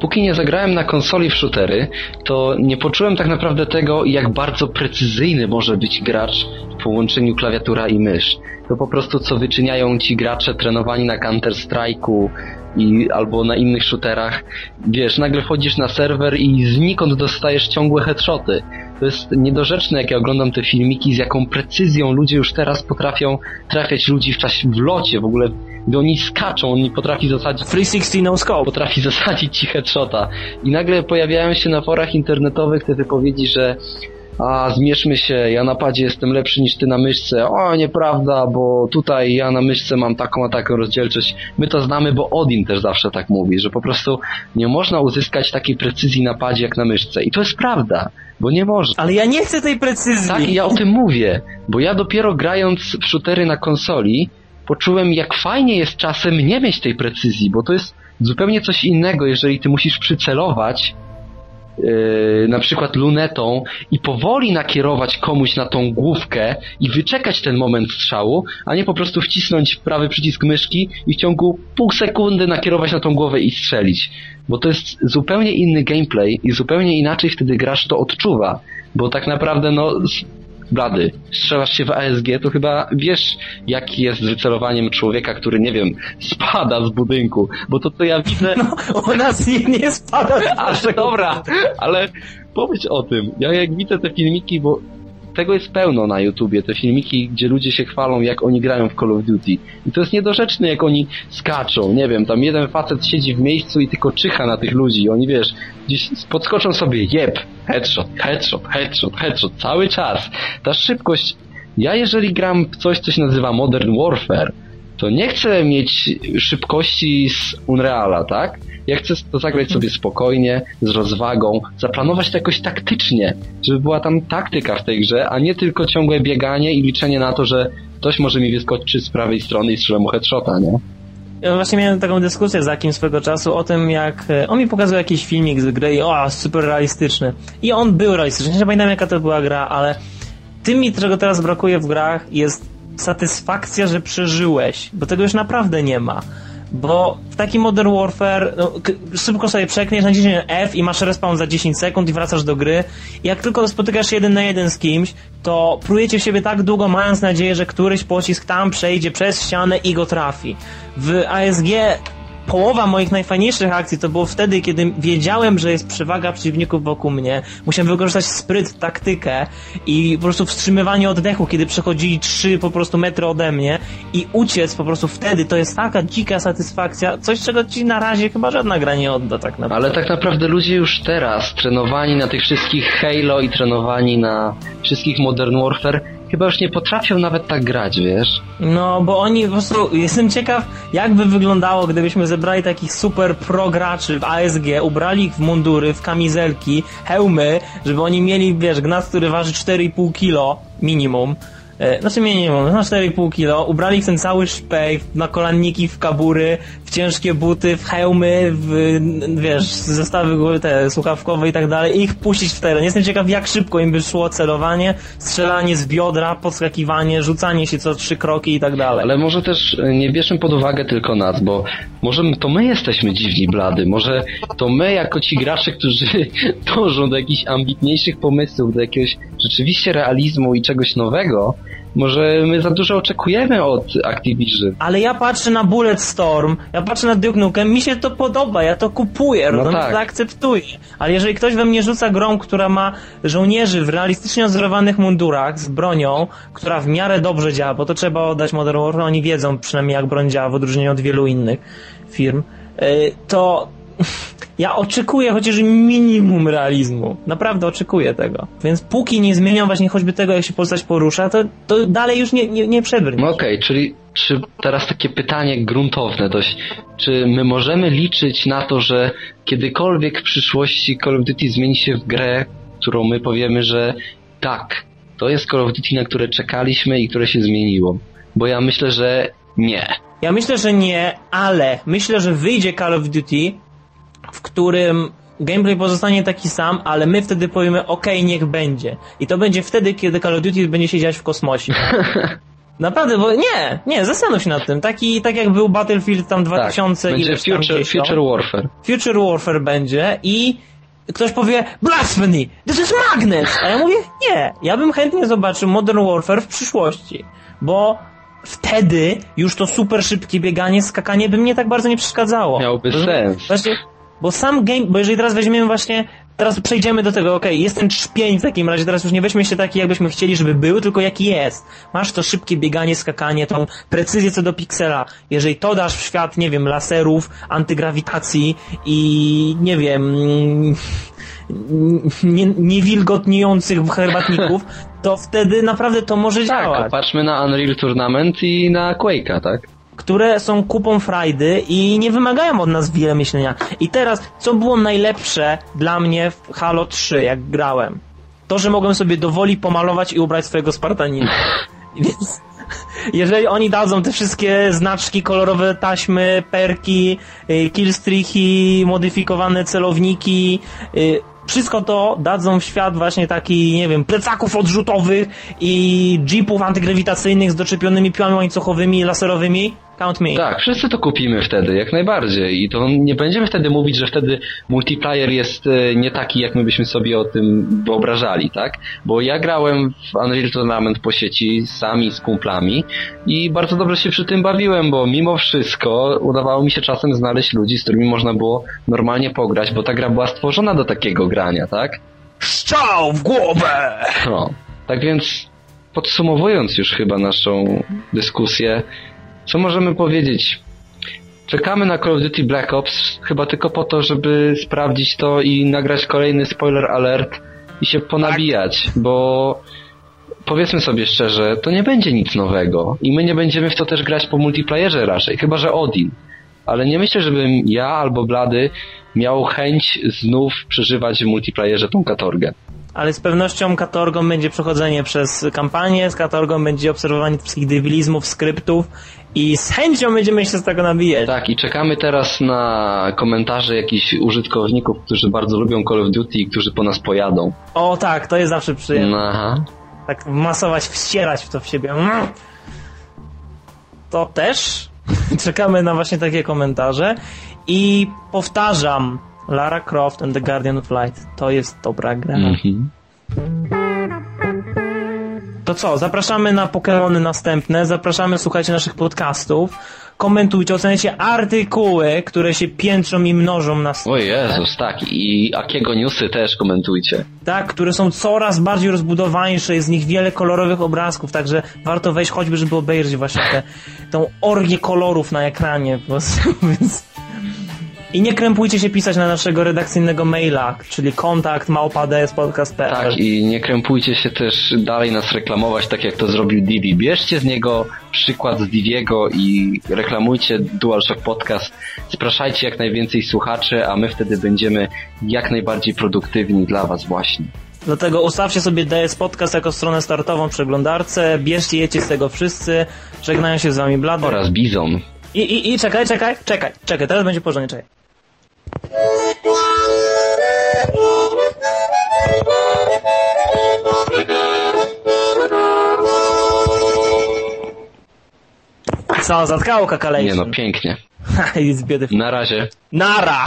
póki nie zagrałem na konsoli w shootery, to nie poczułem tak naprawdę tego, jak bardzo precyzyjny może być gracz w połączeniu klawiatura i mysz. To po prostu co wyczyniają ci gracze trenowani na Counter-Strike'u i, albo na innych shooterach. Wiesz, nagle wchodzisz na serwer i znikąd dostajesz ciągłe headshoty. To jest niedorzeczne, jak ja oglądam te filmiki, z jaką precyzją ludzie już teraz potrafią trafiać ludzi w czasie, w locie, w ogóle gdy oni skaczą, on nie potrafi zasadzić... 360 no scope. Potrafi zasadzić ci headshota. I nagle pojawiają się na forach internetowych te wypowiedzi, że a zmierzmy się, ja na padzie jestem lepszy niż ty na myszce. O, nieprawda, bo tutaj ja na myszce mam taką a taką rozdzielczość. My to znamy, bo Odin też zawsze tak mówi, że po prostu nie można uzyskać takiej precyzji na padzie jak na myszce. I to jest prawda, bo nie można. Ale ja nie chcę tej precyzji. Tak, ja o tym mówię, bo ja dopiero grając w shootery na konsoli poczułem, jak fajnie jest czasem nie mieć tej precyzji, bo to jest zupełnie coś innego, jeżeli ty musisz przycelować na przykład lunetą i powoli nakierować komuś na tą główkę i wyczekać ten moment strzału, a nie po prostu wcisnąć prawy przycisk myszki i w ciągu pół sekundy nakierować na tą głowę i strzelić. Bo to jest zupełnie inny gameplay i zupełnie inaczej wtedy grasz to odczuwa. Bo tak naprawdę no blady, strzelasz się w ASG, to chyba wiesz, jaki jest wycelowaniem człowieka, który, nie wiem, spada z budynku, bo to, co ja widzę... No, u nas nie, nie spada. Aż dobra, ale pomyśl o tym. Ja jak widzę te filmiki, bo tego jest pełno na YouTubie, te filmiki, gdzie ludzie się chwalą, jak oni grają w Call of Duty. I to jest niedorzeczne, jak oni skaczą. Nie wiem, tam jeden facet siedzi w miejscu i tylko czyha na tych ludzi. Oni, wiesz, gdzieś podskoczą sobie, jeb, headshot, headshot, headshot, headshot, cały czas. Ta szybkość... Ja jeżeli gram w coś, co się nazywa Modern Warfare, to nie chcę mieć szybkości z Unreala, tak? Ja chcę to zagrać sobie spokojnie, z rozwagą, zaplanować to jakoś taktycznie, żeby była tam taktyka w tej grze, a nie tylko ciągłe bieganie i liczenie na to, że ktoś może mi wyskoczyć z prawej strony i strzelę mu headshota, nie? Ja właśnie miałem taką dyskusję z Akim swego czasu o tym, jak e, on mi pokazał jakiś filmik z gry i o, super realistyczny. I on był realistyczny. Nie pamiętam jaka to była gra, ale tym mi, czego teraz brakuje w grach, jest satysfakcja, że przeżyłeś, bo tego już naprawdę nie ma. Bo w takim Modern Warfare no, szybko sobie przekniesz na 10 F i masz respawn za 10 sekund i wracasz do gry. Jak tylko spotykasz jeden na jeden z kimś, to prujecie w siebie tak długo, mając nadzieję, że któryś pocisk tam przejdzie przez ścianę i go trafi. W ASG połowa moich najfajniejszych akcji to było wtedy, kiedy wiedziałem, że jest przewaga przeciwników wokół mnie. Musiałem wykorzystać spryt, taktykę i po prostu wstrzymywanie oddechu, kiedy przechodzili trzy po prostu metry ode mnie i uciec po prostu wtedy. To jest taka dzika satysfakcja, coś czego ci na razie chyba żadna gra nie odda tak naprawdę. Ale tak naprawdę ludzie już teraz, trenowani na tych wszystkich Halo i trenowani na wszystkich Modern Warfare, chyba już nie potrafią nawet tak grać, wiesz? No, bo oni po prostu, jestem ciekaw, jak by wyglądało, gdybyśmy zebrali takich super pro graczy w ASG, ubrali ich w mundury, w kamizelki, hełmy, żeby oni mieli, wiesz, gnat, który waży 4,5 kilo minimum, E, znaczy minimum, na 4,5 kilo, ubrali w ten cały szpej, na kolanniki, w kabury, w ciężkie buty, w hełmy, w, wiesz, zestawy te słuchawkowe i tak dalej i ich puścić w teren. Jestem ciekaw, jak szybko im by szło celowanie, strzelanie z biodra, podskakiwanie, rzucanie się co trzy kroki i tak dalej. Ale może też e, nie bierzmy pod uwagę tylko nas, bo może to my jesteśmy dziwni blady, może to my jako ci gracze, którzy dążą do jakichś ambitniejszych pomysłów, do jakiegoś rzeczywiście realizmu i czegoś nowego, Może my za dużo oczekujemy od Activision. Ale ja patrzę na Bulletstorm, ja patrzę na Duke Nukem, mi się to podoba, ja to kupuję, No no tak. to akceptuję. Ale jeżeli ktoś we mnie rzuca grą, która ma żołnierzy w realistycznie odzorowanych mundurach z bronią, która w miarę dobrze działa, bo to trzeba oddać Modern Warfare, oni wiedzą przynajmniej jak broń działa w odróżnieniu od wielu innych firm, y, to ja oczekuję chociaż minimum realizmu. Naprawdę oczekuję tego. Więc póki nie zmienią właśnie choćby tego, jak się postać porusza, to, to dalej już nie, nie, nie przebrnie. No okej, czyli czy teraz takie pytanie gruntowne dość. Czy my możemy liczyć na to, że kiedykolwiek w przyszłości Call of Duty zmieni się w grę, którą my powiemy, że tak, to jest Call of Duty, na które czekaliśmy i które się zmieniło? Bo ja myślę, że nie. Ja myślę, że nie, ale myślę, że wyjdzie Call of Duty, w którym gameplay pozostanie taki sam, ale my wtedy powiemy, okej, niech będzie. I to będzie wtedy, kiedy Call of Duty będzie się dziać w kosmosie. Naprawdę, bo nie, nie, zastanów się nad tym. Taki, tak jak był Battlefield tam 2000 tak, tam future, no. future Warfare. Future Warfare będzie i ktoś powie Blasphemy! This is Magnet! A ja mówię, nie, ja bym chętnie zobaczył Modern Warfare w przyszłości, bo wtedy już to super szybkie bieganie, skakanie by mnie tak bardzo nie przeszkadzało. Miałoby Bo- sens. Właśnie, bo sam game, bo jeżeli teraz weźmiemy właśnie, teraz przejdziemy do tego, okej, jest ten trzpień w takim razie, teraz już nie weźmy się taki, jakbyśmy chcieli, żeby był, tylko jaki jest. Masz to szybkie bieganie, skakanie, tą precyzję co do piksela. Jeżeli to dasz w świat, nie wiem, laserów, antygrawitacji i, nie wiem, mm, nie, niewilgotniejących herbatników, to wtedy naprawdę to może Tak, działać. a patrzmy na Unreal Tournament i na Quake'a, tak? Które są kupą frajdy i nie wymagają od nas wiele myślenia. I teraz, co było najlepsze dla mnie w Halo 3, jak grałem? To, że mogłem sobie dowoli pomalować i ubrać swojego Spartanina. Więc jeżeli oni dadzą te wszystkie znaczki, kolorowe taśmy, perki, y, killstreaki, modyfikowane celowniki, y, wszystko to dadzą w świat właśnie taki, nie wiem, plecaków odrzutowych i jeepów antygrawitacyjnych z doczepionymi piłami łańcuchowymi, laserowymi. Count me. Tak, wszyscy to kupimy wtedy, jak najbardziej. I to nie będziemy wtedy mówić, że wtedy multiplayer jest e, nie taki, jak my byśmy sobie o tym wyobrażali, tak? Bo ja grałem w Unreal Tournament po sieci sami z kumplami i bardzo dobrze się przy tym bawiłem, bo mimo wszystko udawało mi się czasem znaleźć ludzi, z którymi można było normalnie pograć, bo ta gra była stworzona do takiego grania, tak? Strzał w głowę! No. Tak więc podsumowując już chyba naszą dyskusję, co możemy powiedzieć? Czekamy na Call of Duty Black Ops chyba tylko po to, żeby sprawdzić to i nagrać kolejny spoiler alert i się ponabijać, bo powiedzmy sobie szczerze, to nie będzie nic nowego i my nie będziemy w to też grać po multiplayerze raczej, chyba że Odin. Ale nie myślę, żebym ja albo Blady miał chęć znów przeżywać w multiplayerze tą katorgę. Ale z pewnością katorgą będzie przechodzenie przez kampanię, z katorgą będzie obserwowanie wszystkich debilizmów, skryptów i z chęcią będziemy się z tego nabijać. Tak, i czekamy teraz na komentarze jakichś użytkowników, którzy bardzo lubią Call of Duty i którzy po nas pojadą. O tak, to jest zawsze przyjemne. No, aha. Tak masować, wścierać w to w siebie. Mm. To też czekamy na właśnie takie komentarze i powtarzam, Lara Croft and the Guardian of Light to jest dobra gra. Mhm. Co, zapraszamy na Pokémony następne, zapraszamy, słuchajcie naszych podcastów, komentujcie, oceniajcie artykuły, które się piętrzą i mnożą na O Jezus, tak. I Akiego Newsy też komentujcie. tak, które są coraz bardziej rozbudowańsze, jest z nich wiele kolorowych obrazków, także warto wejść choćby, żeby obejrzeć właśnie tę tą orgię kolorów na ekranie po prostu, więc... I nie krępujcie się pisać na naszego redakcyjnego maila, czyli kontakt małpa.dspodcast.pl Tak, i nie krępujcie się też dalej nas reklamować, tak jak to zrobił Divi. Bierzcie z niego przykład z Diviego i reklamujcie DualShock Podcast. Zapraszajcie jak najwięcej słuchaczy, a my wtedy będziemy jak najbardziej produktywni dla was właśnie. Dlatego ustawcie sobie DS Podcast jako stronę startową w przeglądarce, bierzcie, jecie z tego wszyscy, żegnają się z wami Blady. Oraz Bizon. I, i, I czekaj, czekaj, czekaj, czekaj, teraz będzie porządnie, czekaj. Co, zatkało kakalejszy? Nie no, pięknie. It's beautiful. Na razie. Nara!